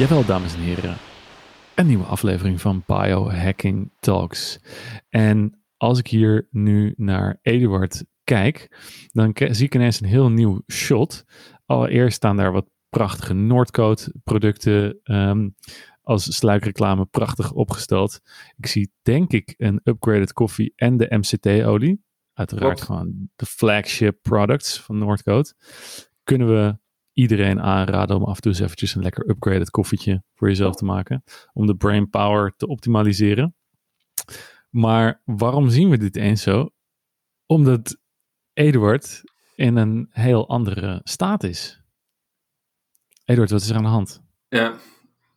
Jawel, dames en heren. Een nieuwe aflevering van Biohacking Talks. En als ik hier nu naar Eduard kijk, dan zie ik ineens een heel nieuw shot. Allereerst staan daar wat prachtige Noordcoat producten ehm, als sluikreclame prachtig opgesteld. Ik zie denk ik een upgraded koffie en de MCT-olie. Uiteraard Klopt. gewoon de flagship products van Noordcoat. Kunnen we iedereen aanraden om af en toe eens eventjes een lekker upgraded koffietje voor jezelf te maken. Om de brain power te optimaliseren. Maar waarom zien we dit eens zo? Omdat Eduard in een heel andere staat is. Eduard, wat is er aan de hand? Ja,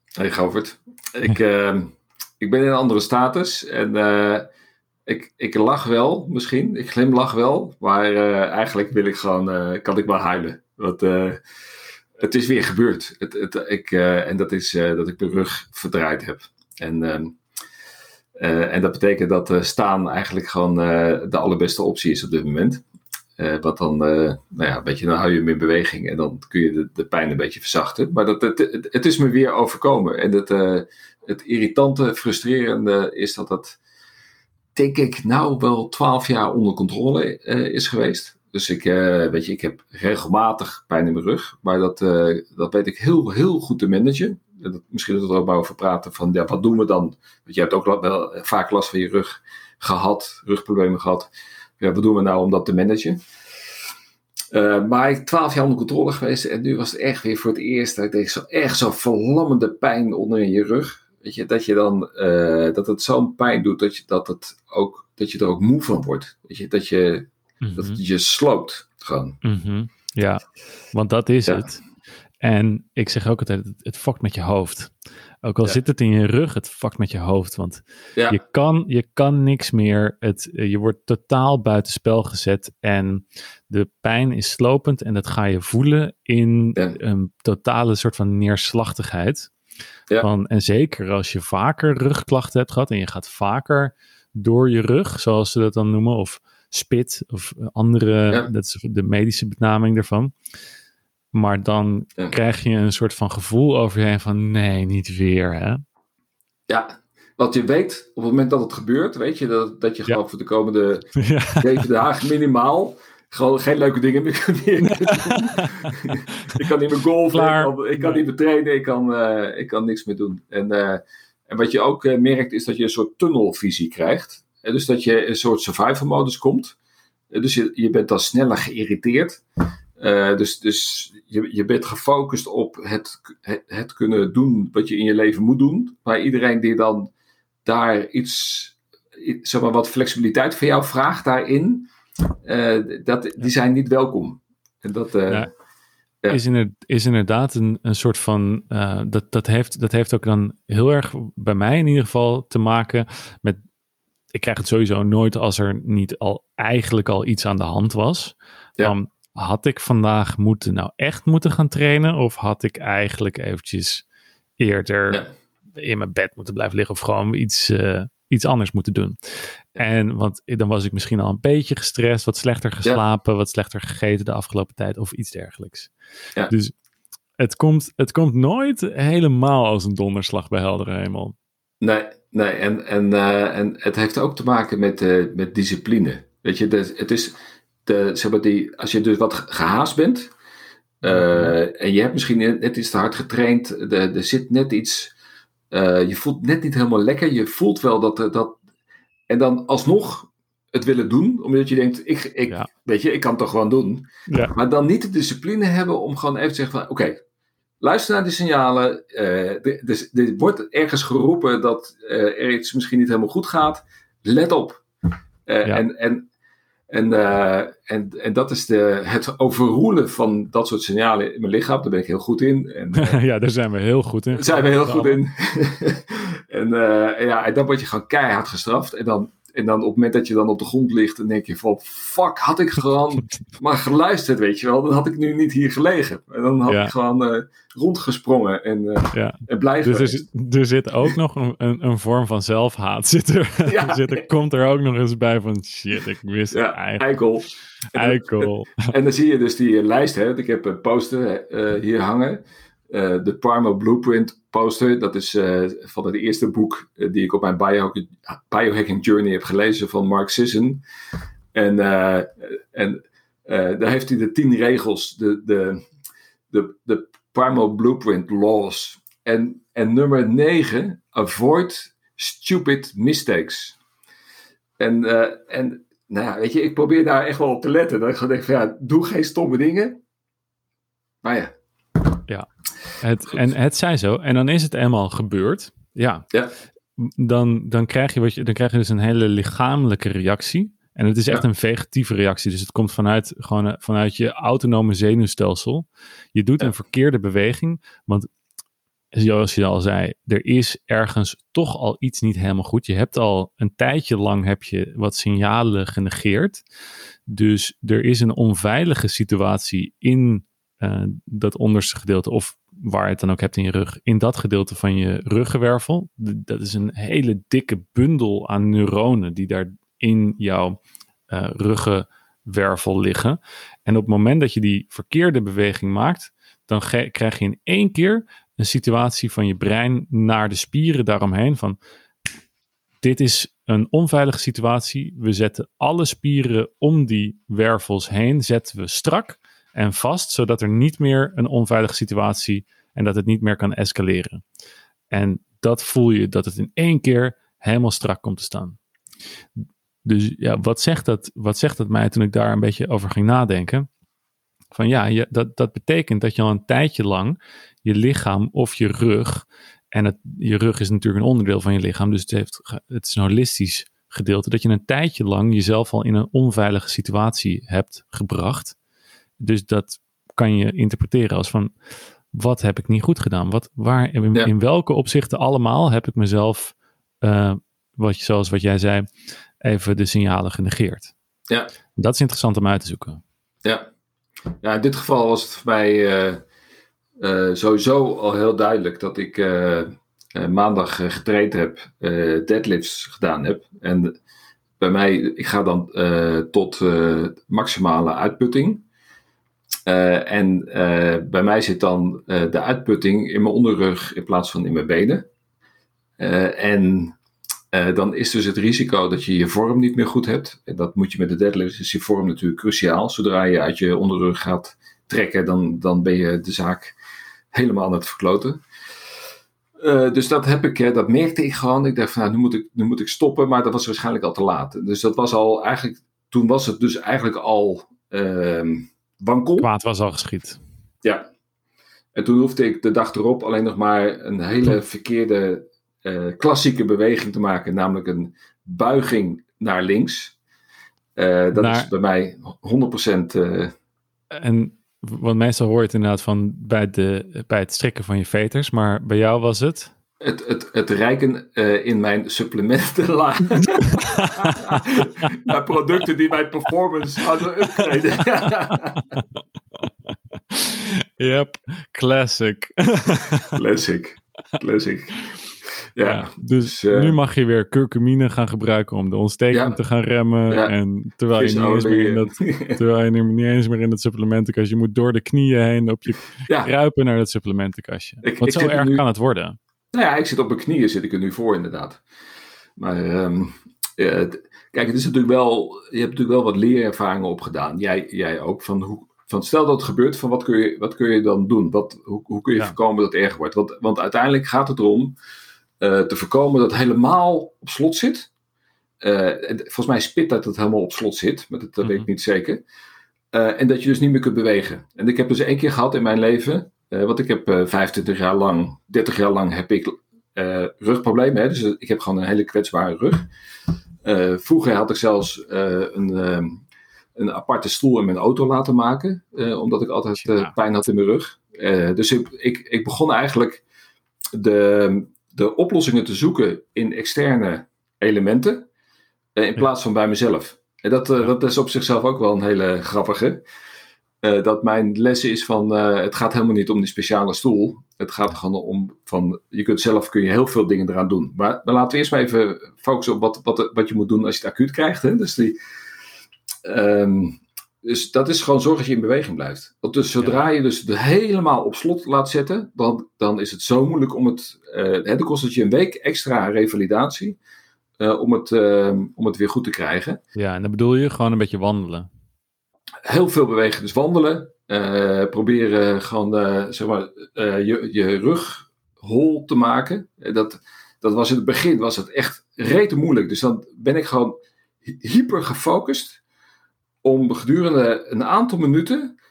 hey Govert. Ik, eh, ik ben in een andere status en eh, ik, ik lach wel misschien, ik glimlach wel, maar eh, eigenlijk wil ik gewoon, eh, kan ik wel huilen. Want eh, het is weer gebeurd. Het, het, ik, eh, en dat is eh, dat ik mijn rug verdraaid heb. En, ehm, eh, en dat betekent dat staan eigenlijk gewoon de allerbeste optie is op dit moment. Wat dan, nou ja, een beetje, dan hou je hem in beweging en dan kun je de, de pijn een beetje verzachten. Maar dat, het, het, is me weer overkomen. En het, het irritante, frustrerende is dat dat, denk ik, nou wel twaalf jaar onder controle is geweest. Dus ik, eh, weet je, ik heb regelmatig pijn in mijn rug. Maar dat, eh, dat weet ik heel, heel goed te managen. En Dat, misschien dat we er ook maar over praten van, ja, wat doen we dan? Want je hebt ook wel vaak last van je rug gehad, rugproblemen gehad. Ja, wat doen we nou om dat te managen? Eh, maar ik twaalf jaar onder controle geweest en nu was het echt weer voor het eerst dat ik zo, echt zo'n verlammende pijn onder in je rug. Weet je, dat je dan, eh, dat het zo'n pijn doet dat je, dat, het ook, dat je er ook moe van wordt. Weet je, dat je, dat het je sloopt gewoon. Mhm. Ja, want dat is Ja. het. En ik zeg ook altijd, het, fokt met je hoofd. Ook al Ja. zit het in je rug, het fokt met je hoofd. Want Ja, je, kan, je kan niks meer. Het, eh, je wordt totaal buitenspel gezet. En de pijn is slopend. En dat ga je voelen in Ja. een totale soort van neerslachtigheid. Van, en zeker als je vaker rugklachten hebt gehad. En je gaat vaker door je rug, zoals ze dat dan noemen. Of spit of andere, Ja. dat is de medische benaming daarvan. Maar dan Ja. krijg je een soort van gevoel over je heen van nee, niet weer. Hè? ja, want je weet op het moment dat het gebeurt, weet je dat, dat je Ja. gewoon voor de komende zeven dagen minimaal gewoon geen leuke dingen meer kunt doen. ik kan niet meer golfen, ik kan, ik kan niet meer trainen, ik kan, eh, ik kan niks meer doen. En, eh, en wat je ook eh, merkt is dat je een soort tunnelvisie krijgt. Dus dat je in een soort survival modus komt. Dus je, je bent dan sneller geïrriteerd. Eh, dus dus je, je bent gefocust op het, het, het kunnen doen wat je in je leven moet doen. Maar iedereen die dan daar iets, zeg maar, wat flexibiliteit van jou vraagt daarin, eh, dat, die zijn niet welkom. En dat, eh, Ja. Ja. Is, inder- is inderdaad een, een soort van. dat, dat, heeft, dat heeft ook dan heel erg bij mij in ieder geval te maken met. Ik krijg het sowieso nooit als er niet al eigenlijk al iets aan de hand was. Ja. Van, had ik vandaag moeten nou echt moeten gaan trainen? Of had ik eigenlijk eventjes eerder Ja. in mijn bed moeten blijven liggen? Of gewoon iets, eh, iets anders moeten doen? En want dan was ik misschien al een beetje gestrest, wat slechter geslapen, wat slechter gegeten de afgelopen tijd of iets dergelijks. Ja. Dus het komt, het komt nooit helemaal als een donderslag bij heldere hemel. Nee, nee en, en, eh, en het heeft ook te maken met, eh, met discipline. Weet je, de, het is, de, zeg maar die, als je dus wat gehaast bent, eh, en je hebt misschien net iets te hard getraind, er er zit net iets, je voelt net niet helemaal lekker, je voelt wel dat, dat, en dan alsnog het willen doen, omdat je denkt, ik, ik, Ja. weet je, ik kan het toch gewoon doen. Ja. Maar dan niet de discipline hebben om gewoon even te zeggen van, oké, luister naar de signalen. eh, er- er er wordt ergens geroepen dat eh, er iets misschien niet helemaal goed gaat. Let op. Eh, Ja. En, en, en, eh, en, en dat is de, het overroelen van dat soort signalen in mijn lichaam. Daar ben ik heel goed in. En, eh, ja, daar zijn we heel goed in. daar zijn we heel goed in. en, eh, ja, en dan word je gewoon keihard gestraft. En dan, en dan op het moment dat je dan op de grond ligt, dan denk je van, fuck, had ik gewoon maar geluisterd, weet je wel. Dan had ik nu niet hier gelegen. En dan had Ja. ik gewoon eh, rondgesprongen en, eh, Ja. en blij Dus er, er zit ook nog een, een, een vorm van zelfhaat. Zit er, Ja. zit er, komt er ook nog eens bij van shit, ik wist Ja, eigenlijk. eikel. En, dan- Eikel. en dan zie je dus die lijst, hè. Ik heb poster eh, hier hangen. De Primal Blueprint poster. Dat is van het eerste boek die ik op mijn biohacking journey heb gelezen van Mark Sisson. En, en daar heeft hij de tien regels, de, de, de, de Primal Blueprint laws. En, en nummer 9, avoid stupid mistakes. En, en nou ja, weet je, ik probeer daar echt wel op te letten. Dat ik denk van ja, doe geen stomme dingen. Maar ja. Ja, het, en het zijn zo. En dan is het eenmaal gebeurd. Ja. ja. Dan, dan, krijg je wat je, dan krijg je dus een hele lichamelijke reactie. En het is echt een vegetieve reactie. Dus het komt vanuit, gewoon, eh, vanuit je autonome zenuwstelsel. Je doet een verkeerde beweging. Want zoals je al zei, er is ergens toch al iets niet helemaal goed. Je hebt al een tijdje lang heb je wat signalen genegeerd. Dus er is een onveilige situatie in uh, dat onderste gedeelte, of waar je het dan ook hebt in je rug, in dat gedeelte van je ruggenwervel. Dat is een hele dikke bundel aan neuronen die daar in jouw uh, ruggenwervel liggen. En op het moment dat je die verkeerde beweging maakt, dan krijg je in één keer een situatie van je brein naar de spieren daaromheen van dit is een onveilige situatie. We zetten alle spieren om die wervels heen, zetten we strak en vast, zodat er niet meer een onveilige situatie en dat het niet meer kan escaleren. En dat voel je dat het in één keer helemaal strak komt te staan. Dus ja, wat zegt dat, wat zegt dat mij toen ik daar een beetje over ging nadenken? Van ja, dat, dat betekent dat je al een tijdje lang je lichaam of je rug, en het, je rug is natuurlijk een onderdeel van je lichaam, dus het, heeft, het is een holistisch gedeelte, dat je een tijdje lang jezelf al in een onveilige situatie hebt gebracht. Dus dat kan je interpreteren als van, wat heb ik niet goed gedaan? Wat, waar, in, welke opzichten allemaal heb ik mezelf, uh, wat, zoals wat jij zei, even de signalen genegeerd? Ja. Dat is interessant om uit te zoeken. Ja, ja, in dit geval was het voor mij uh, uh, sowieso al heel duidelijk dat ik maandag getraind heb, deadlifts gedaan heb. En bij mij, ik ga dan tot maximale uitputting. En bij mij zit dan de uitputting in mijn onderrug in plaats van in mijn benen. en dan is dus het risico dat je je vorm niet meer goed hebt. En dat moet je met de deadlift, is je vorm natuurlijk cruciaal. Zodra je uit je onderrug gaat trekken, dan, dan ben je de zaak helemaal aan het verkloten. Dus dat heb ik, dat merkte ik gewoon. Ik dacht nou, nu moet ik, nu moet ik stoppen, maar dat was waarschijnlijk al te laat. Dus dat was al eigenlijk, toen was het dus eigenlijk al uh, wankel. Kwaad was al geschied. Ja. En toen hoefde ik de dag erop alleen nog maar een hele verkeerde uh, klassieke beweging te maken, namelijk een buiging naar links. Uh, dat is bij mij 100%. Uh... En wat meestal hoor je het inderdaad van bij, de, bij het strikken van je veters, maar bij jou was het? Het, het, het rijken uh, in mijn supplementenlaag naar producten die mijn performance hadden upgraden. yep, classic. classic, classic. Ja, dus, dus nu mag je weer curcumine gaan gebruiken om de ontsteking te gaan remmen. En terwijl je, niet eens meer in dat, terwijl je niet eens meer in het supplementenkastje, je moet door de knieën heen op je kruipen naar het supplementenkastje. Ik, Want zo erg kan het worden. Nou ja, ik zit op mijn knieën, zit ik er nu voor inderdaad. Maar um, kijk, het is natuurlijk wel, je hebt natuurlijk wel wat leerervaringen opgedaan. Jij, jij ook, van hoe, van stel dat het gebeurt, van wat kun je, wat kun je dan doen? Wat, hoe, hoe kun je voorkomen dat het erger wordt? Want, want uiteindelijk gaat het erom uh, te voorkomen dat het helemaal op slot zit. Uh, volgens mij spit dat het helemaal op slot zit, maar dat, dat weet ik mhm. niet zeker. Uh, en dat je dus niet meer kunt bewegen. En ik heb dus één keer gehad in mijn leven, want ik heb 25 jaar lang, 30 jaar lang heb ik rugproblemen. Hè? Dus ik heb gewoon een hele kwetsbare rug. vroeger had ik zelfs een, een aparte stoel in mijn auto laten maken, omdat ik altijd pijn had in mijn rug. dus ik, ik, ik begon eigenlijk de, de oplossingen te zoeken in externe elementen eh, in plaats van bij mezelf. En dat, uh, dat is op zichzelf ook wel een hele grappige. Uh, dat mijn les is van het gaat helemaal niet om die speciale stoel. Het gaat gewoon om van je kunt zelf kun je heel veel dingen eraan doen. Maar, maar laten we eerst maar even focussen op wat, wat, wat je moet doen als je het acuut krijgt. Hè? Dus die, um, Dus dat is gewoon zorg dat je in beweging blijft. Want dus zodra je dus het helemaal op slot laat zetten, dan, dan is het zo moeilijk om het. Uh, dan kost het je een week extra revalidatie. Om, het, uh, om het weer goed te krijgen. Ja, en dan bedoel je gewoon een beetje wandelen. Heel veel bewegen, dus wandelen. proberen gewoon zeg maar, je, je rug hol te maken. Dat, dat was in het begin was het echt rete moeilijk. Dus dan ben ik gewoon hyper gefocust om gedurende een aantal minuten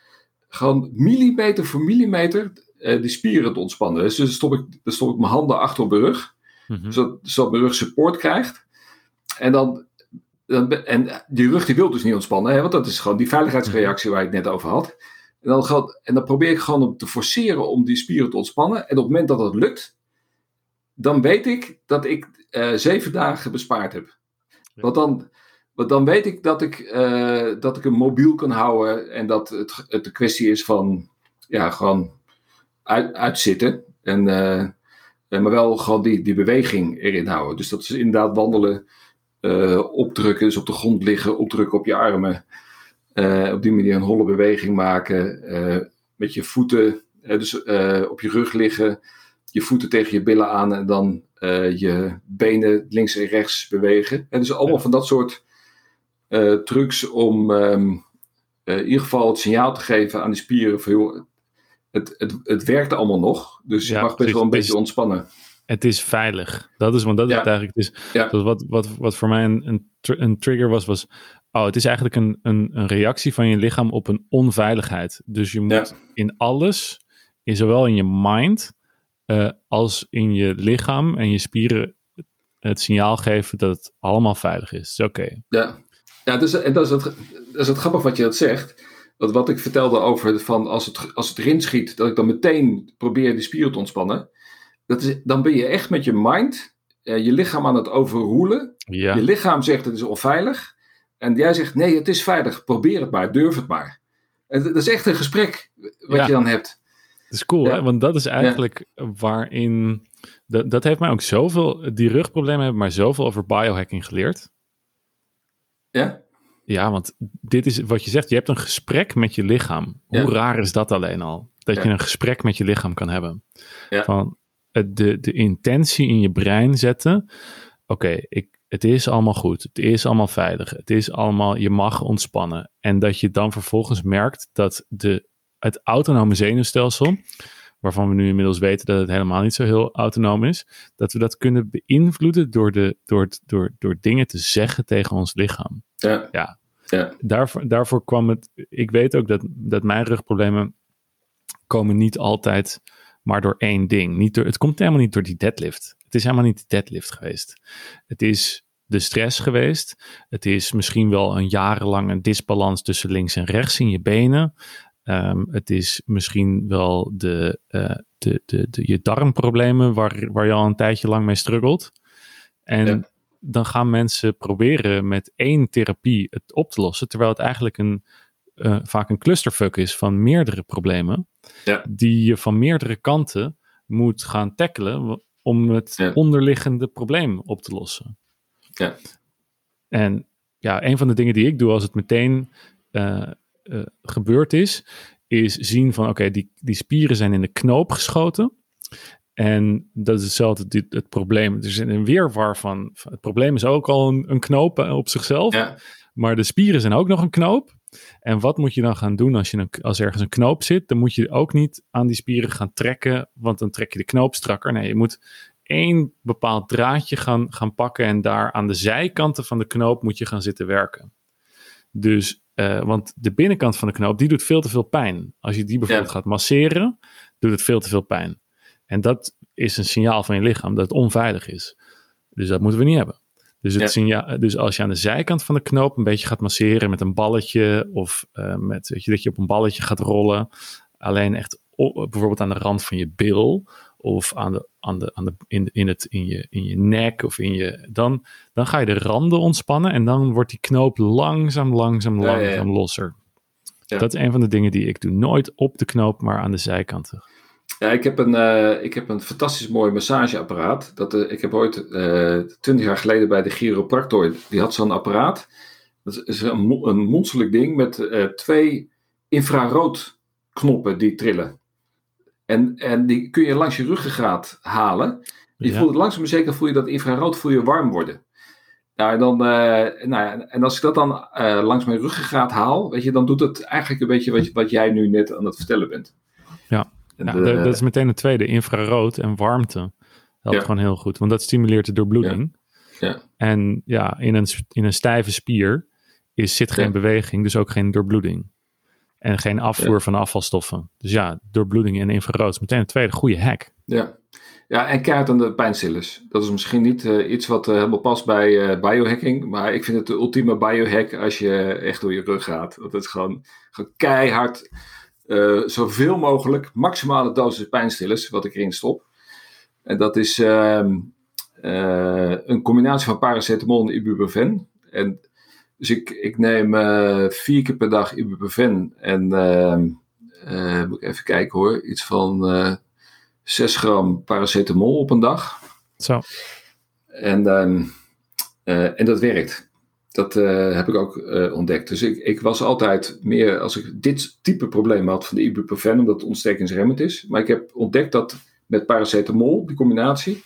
gewoon millimeter voor millimeter uh, die spieren te ontspannen. Dus dan stop ik, dan stop ik mijn handen achter op mijn rug, mm zodat, zodat mijn rug support krijgt. En dan en die rug die wil dus niet ontspannen, hè, want dat is gewoon die veiligheidsreactie waar ik het net over had. En dan, gaat, en dan probeer ik gewoon om te forceren om die spieren te ontspannen. En op het moment dat dat lukt, dan weet ik dat ik uh, zeven dagen bespaard heb. Want dan, want dan weet ik dat ik, uh, dat ik hem mobiel kan houden en dat het, het de kwestie is van ja, gewoon uit, uitzitten. En, uh, maar wel gewoon die, die beweging erin houden. Dus dat is inderdaad wandelen, uh, opdrukken, dus op de grond liggen, opdrukken op je armen. op die manier een holle beweging maken. met je voeten, dus op je rug liggen, je voeten tegen je billen aan en dan je benen links en rechts bewegen. En dus allemaal van dat soort trucs om um, uh, in ieder geval het signaal te geven aan die spieren van joh, het, het, het werkt allemaal nog, dus je mag best wel een beetje ontspannen. Het is veilig. Dat is, want dat is eigenlijk. Ja. dat wat, wat, wat voor mij een, een, tr een, trigger was, was. Oh, het is eigenlijk een, een, een reactie van je lichaam op een onveiligheid. Dus je moet in alles, in zowel in je mind uh, als in je lichaam en je spieren, het signaal geven dat het allemaal veilig is. Oké. Okay. Ja. Ja, dus, en dat is, het, dat is het grappig wat je dat zegt. Want wat ik vertelde over van als het, als het erin schiet, dat ik dan meteen probeer die spieren te ontspannen. Dat is, dan ben je echt met je mind, eh, je lichaam aan het overroelen. Ja. Je lichaam zegt het is onveilig. En jij zegt nee, het is veilig. Probeer het maar, durf het maar. En dat is echt een gesprek wat je dan hebt. Dat is cool, hè? want dat is eigenlijk waarin. Dat, dat heeft mij ook zoveel. Die rugproblemen hebben mij zoveel over biohacking geleerd. Ja? Ja, want dit is wat je zegt. Je hebt een gesprek met je lichaam. Hoe raar is dat alleen al? Dat je een gesprek met je lichaam kan hebben. Ja. Van de, de intentie in je brein zetten. Oké, ik het is allemaal goed. Het is allemaal veilig. Het is allemaal, je mag ontspannen. En dat je dan vervolgens merkt dat de, het autonome zenuwstelsel waarvan we nu inmiddels weten dat het helemaal niet zo heel autonoom is, dat we dat kunnen beïnvloeden door, de, door, door, door dingen te zeggen tegen ons lichaam. Ja. ja. ja. Daarvoor, daarvoor kwam het. Ik weet ook dat, dat mijn rugproblemen komen niet altijd maar door één ding. Niet door, het komt helemaal niet door die deadlift. Het is helemaal niet de deadlift geweest. Het is de stress geweest. Het is misschien wel een jarenlange disbalans tussen links en rechts in je benen. Um, het is misschien wel de, uh, de, de, de, je darmproblemen waar, waar je al een tijdje lang mee struggelt. En ja. dan gaan mensen proberen met één therapie het op te lossen, terwijl het eigenlijk een, uh, vaak een clusterfuck is van meerdere problemen, ja. die je van meerdere kanten moet gaan tackelen om het ja. onderliggende probleem op te lossen. Ja. En ja, een van de dingen die ik doe als het meteen uh, uh, gebeurd is, is zien van oké, okay, die, die spieren zijn in de knoop geschoten. En dat is hetzelfde dit, het probleem. Er is een weerwar van, het probleem is ook al een, een knoop op zichzelf. Ja. Maar de spieren zijn ook nog een knoop. En wat moet je dan gaan doen als, je een, als ergens een knoop zit? Dan moet je ook niet aan die spieren gaan trekken, want dan trek je de knoop strakker. Nee, je moet één bepaald draadje gaan, gaan pakken en daar aan de zijkanten van de knoop moet je gaan zitten werken. Dus uh, want de binnenkant van de knoop, die doet veel te veel pijn. Als je die bijvoorbeeld ja. gaat masseren, doet het veel te veel pijn. En dat is een signaal van je lichaam dat het onveilig is. Dus dat moeten we niet hebben. Dus, het ja. signaal, dus als je aan de zijkant van de knoop een beetje gaat masseren met een balletje of uh, met, weet je, dat je op een balletje gaat rollen, alleen echt op, bijvoorbeeld aan de rand van je bil of aan de, aan de, aan de, in, in, het, in, je, in je nek of in je. Dan, dan ga je de randen ontspannen en dan wordt die knoop langzaam, langzaam, langzaam ja, ja, ja. losser. Dat is een van de dingen die ik doe. Nooit op de knoop, maar aan de zijkanten. Ja, ik heb een, uh, ik heb een fantastisch mooi massageapparaat. Dat, uh, ik heb ooit uh, twintig jaar geleden bij de chiropractor, die had zo'n apparaat. Dat is een, een monsterlijk ding met twee infraroodknoppen die trillen. En, en die kun je langs je ruggengraat halen. Je voelt langzaam maar zeker voel je dat infrarood voel je warm worden. Nou, en, dan, uh, nou ja, en als ik dat dan uh, langs mijn ruggengraat haal, weet je, dan doet het eigenlijk een beetje wat, wat jij nu net aan het vertellen bent. Ja, nou, de, dat is meteen het tweede. Infrarood en warmte helpt gewoon heel goed, want dat stimuleert de doorbloeding. Ja. En ja, in een, in een stijve spier is, zit geen beweging, dus ook geen doorbloeding. En geen afvoer van afvalstoffen. Dus ja, doorbloeding en infrarood is meteen een tweede goede hack. Ja, ja en kaart aan de pijnstillers. Dat is misschien niet uh, iets wat uh, helemaal past bij uh, biohacking. Maar ik vind het de ultieme biohack als je echt door je rug gaat. Dat is gewoon, gewoon keihard, zoveel mogelijk, maximale dosis pijnstillers wat ik erin stop. En dat is ehm, een combinatie van paracetamol en ibuprofen. En dus ik, ik neem uh, vier keer per dag ibuprofen en uh, moet ik even kijken hoor, iets van uh, 6 gram paracetamol op een dag. Zo. En, en dat werkt. Dat heb ik ook ontdekt. Dus ik, ik was altijd meer, als ik dit type probleem had van de ibuprofen, omdat het ontstekingsremmend is. Maar ik heb ontdekt dat met paracetamol, die combinatie,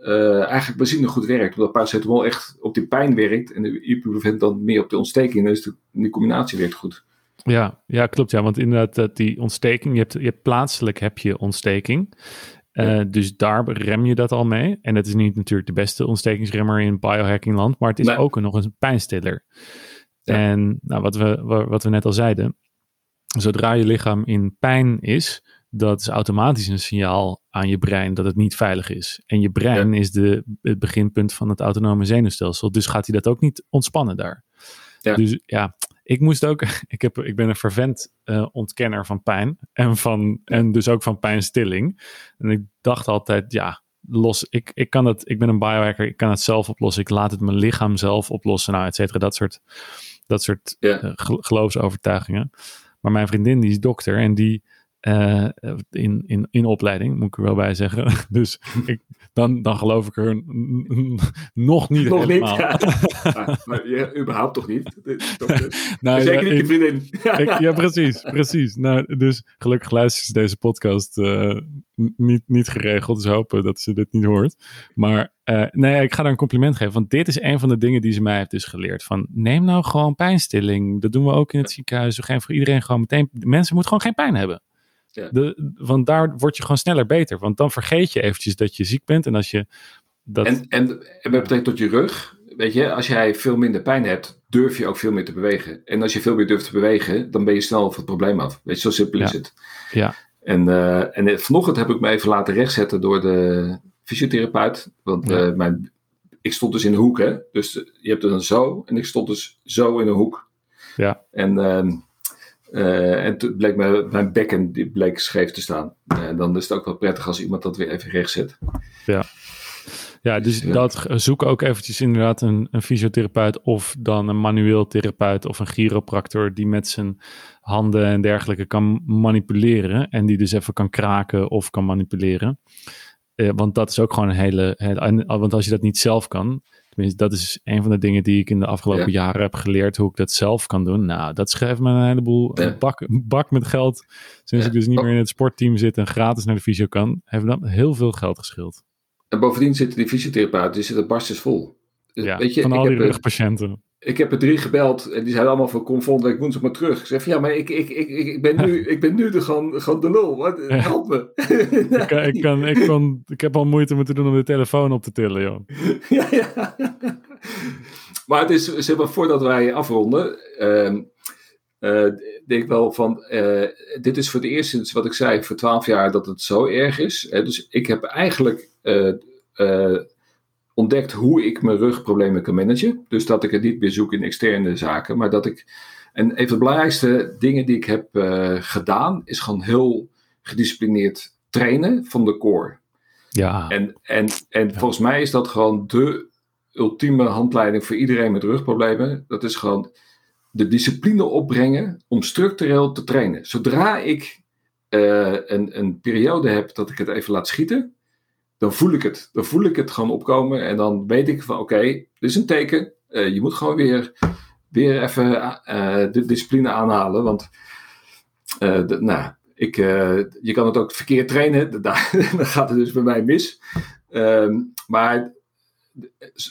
uh, eigenlijk benzine goed werkt. Omdat paracetamol echt op die pijn werkt en de ibuprofen dan meer op de ontsteking. Dus de, die combinatie werkt goed. Ja, ja, klopt. Ja, want inderdaad, die ontsteking, je hebt, je hebt plaatselijk heb je ontsteking. Uh, Dus daar rem je dat al mee. En dat is niet natuurlijk de beste ontstekingsremmer in biohackingland, maar het is ook nog een pijnstiller. Ja. En nou, wat, we, wat we net al zeiden, zodra je lichaam in pijn is, dat is automatisch een signaal aan je brein dat het niet veilig is. En je brein is de, het beginpunt van het autonome zenuwstelsel. Dus gaat hij dat ook niet ontspannen daar. Ja. Dus ja, ik moest ook. Ik, heb, ik ben een vervent uh, ontkenner van pijn. En, van, en dus ook van pijnstilling. En ik dacht altijd, ja, los. Ik, ik kan het. Ik ben een biohacker. Ik kan het zelf oplossen. Ik laat het mijn lichaam zelf oplossen. Nou, et cetera. Dat soort, dat soort uh, geloofsovertuigingen. Maar mijn vriendin, die is dokter. En die uh, in, in, in opleiding, moet ik er wel bij zeggen. Dus ik, dan, dan geloof ik er nog niet nog helemaal. Niet, ja. maar je, überhaupt toch niet? nou, Zeker ja, niet je vriendin. ik, ja, precies, precies. Nou, dus gelukkig luistert ze deze podcast uh, niet, niet geregeld. Dus hopen dat ze dit niet hoort. Maar uh, nee, ik ga haar een compliment geven. Want dit is een van de dingen die ze mij heeft dus geleerd. Van neem nou gewoon pijnstilling. Dat doen we ook in het ziekenhuis. We geven voor iedereen gewoon meteen... Mensen moeten gewoon geen pijn hebben. Ja. De, want daar word je gewoon sneller beter. Want dan vergeet je eventjes dat je ziek bent. En als je dat... En, en, en met betrekking tot je rug. Weet je, als jij veel minder pijn hebt, durf je ook veel meer te bewegen. En als je veel meer durft te bewegen, dan ben je snel van het probleem af. Weet je, zo simpel is het. Ja. En, uh, en vanochtend heb ik me even laten rechtzetten door de fysiotherapeut. Want ja. uh, mijn, ik stond dus in de hoek, hè. Dus je hebt er dan zo. En ik stond dus zo in een hoek. Ja. En... Uh, uh, en toen bleek mijn, mijn bekken die bleek scheef te staan. En uh, dan is het ook wel prettig als iemand dat weer even recht zet. Ja. Ja, dus ja. dat zoek ook eventjes inderdaad een, een fysiotherapeut of dan een manueel therapeut of een chiropractor die met zijn handen en dergelijke kan manipuleren en die dus even kan kraken of kan manipuleren. Uh, want dat is ook gewoon een hele, hele, want als je dat niet zelf kan, Tenminste, dat is een van de dingen die ik in de afgelopen ja. jaren heb geleerd hoe ik dat zelf kan doen. Nou, dat schrijft me een heleboel ja. bak, bak met geld. Sinds ja. ik dus niet meer in het sportteam zit en gratis naar de fysio kan, heeft dat heel veel geld geschild. En bovendien zitten die fysiotherapeuten, die zitten barstens vol. Ja, Weet je, van al die rugpatiënten. Ik heb er drie gebeld en die zeiden allemaal van kom volgende week woensdag maar terug. Ik zeg van ja, maar ik, ik, ik, ik, ben, nu, ik ben nu de, gewoon, gewoon de lul. Wat? Help me. ik, kan, ik, kan, ik, ik heb al moeite moeten doen om de telefoon op te tillen, joh. ja, ja. Maar het is, zeg maar, voordat wij afronden, uh, uh, denk ik wel van, uh, dit is voor het eerst sinds wat ik zei, voor twaalf jaar dat het zo erg is. Dus ik heb eigenlijk ontdekt hoe ik mijn rugproblemen kan managen. Dus dat ik het niet meer zoek in externe zaken, maar dat ik. En een van de belangrijkste dingen die ik heb uh, gedaan, is gewoon heel gedisciplineerd trainen van de core. Ja. En, en, en ja. volgens mij is dat gewoon de ultieme handleiding voor iedereen met rugproblemen. Dat is gewoon de discipline opbrengen om structureel te trainen. Zodra ik uh, een, een periode heb dat ik het even laat schieten, dan voel ik het. Dan voel ik het gewoon opkomen en dan weet ik van oké, okay, dit is een teken. Uh, je moet gewoon weer weer even de discipline aanhalen. Want de, nou, ik, je kan het ook verkeerd trainen. dan gaat het dus bij mij mis. Ehm, maar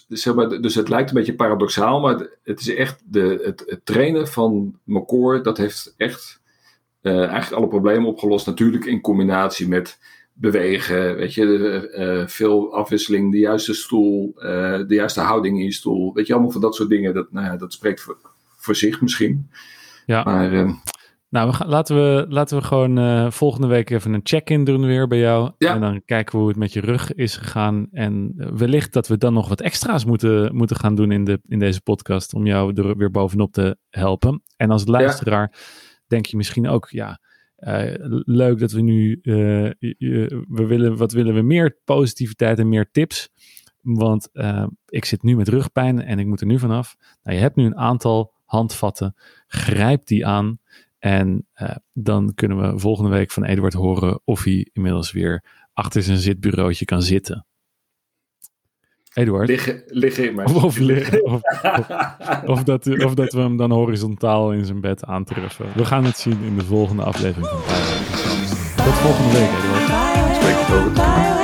zeg maar, dus het lijkt een beetje paradoxaal, maar het is echt de, het, trainen van mijn core, dat heeft echt eigenlijk alle problemen opgelost. Natuurlijk in combinatie met bewegen, weet je, uh, veel afwisseling, de juiste stoel, uh, de juiste houding in je stoel. Weet je, allemaal van dat soort dingen. Dat, nou ja, dat spreekt voor, voor zich misschien. Ja. Maar ehm, nou, we gaan, laten, we, laten we gewoon uh, volgende week even een check-in doen weer bij jou. Ja. En dan kijken we hoe het met je rug is gegaan. En wellicht dat we dan nog wat extra's moeten, moeten gaan doen in, de, in deze podcast. Om jou er weer bovenop te helpen. En als luisteraar denk je misschien ook, ja, uh, leuk dat we nu, uh, we willen, wat willen we meer positiviteit en meer tips. Want ik zit nu met rugpijn en ik moet er nu vanaf. Nou, je hebt nu een aantal handvatten. Grijp die aan. En dan kunnen we volgende week van Eduard horen of hij inmiddels weer achter zijn zitbureautje kan zitten. Eduard? Liggen, liggen in mijn of, of, liggen, of, of, dat, of dat we hem dan horizontaal in zijn bed aantreffen. We gaan het zien in de volgende aflevering van Tot volgende week, Eduard. Spreek het over.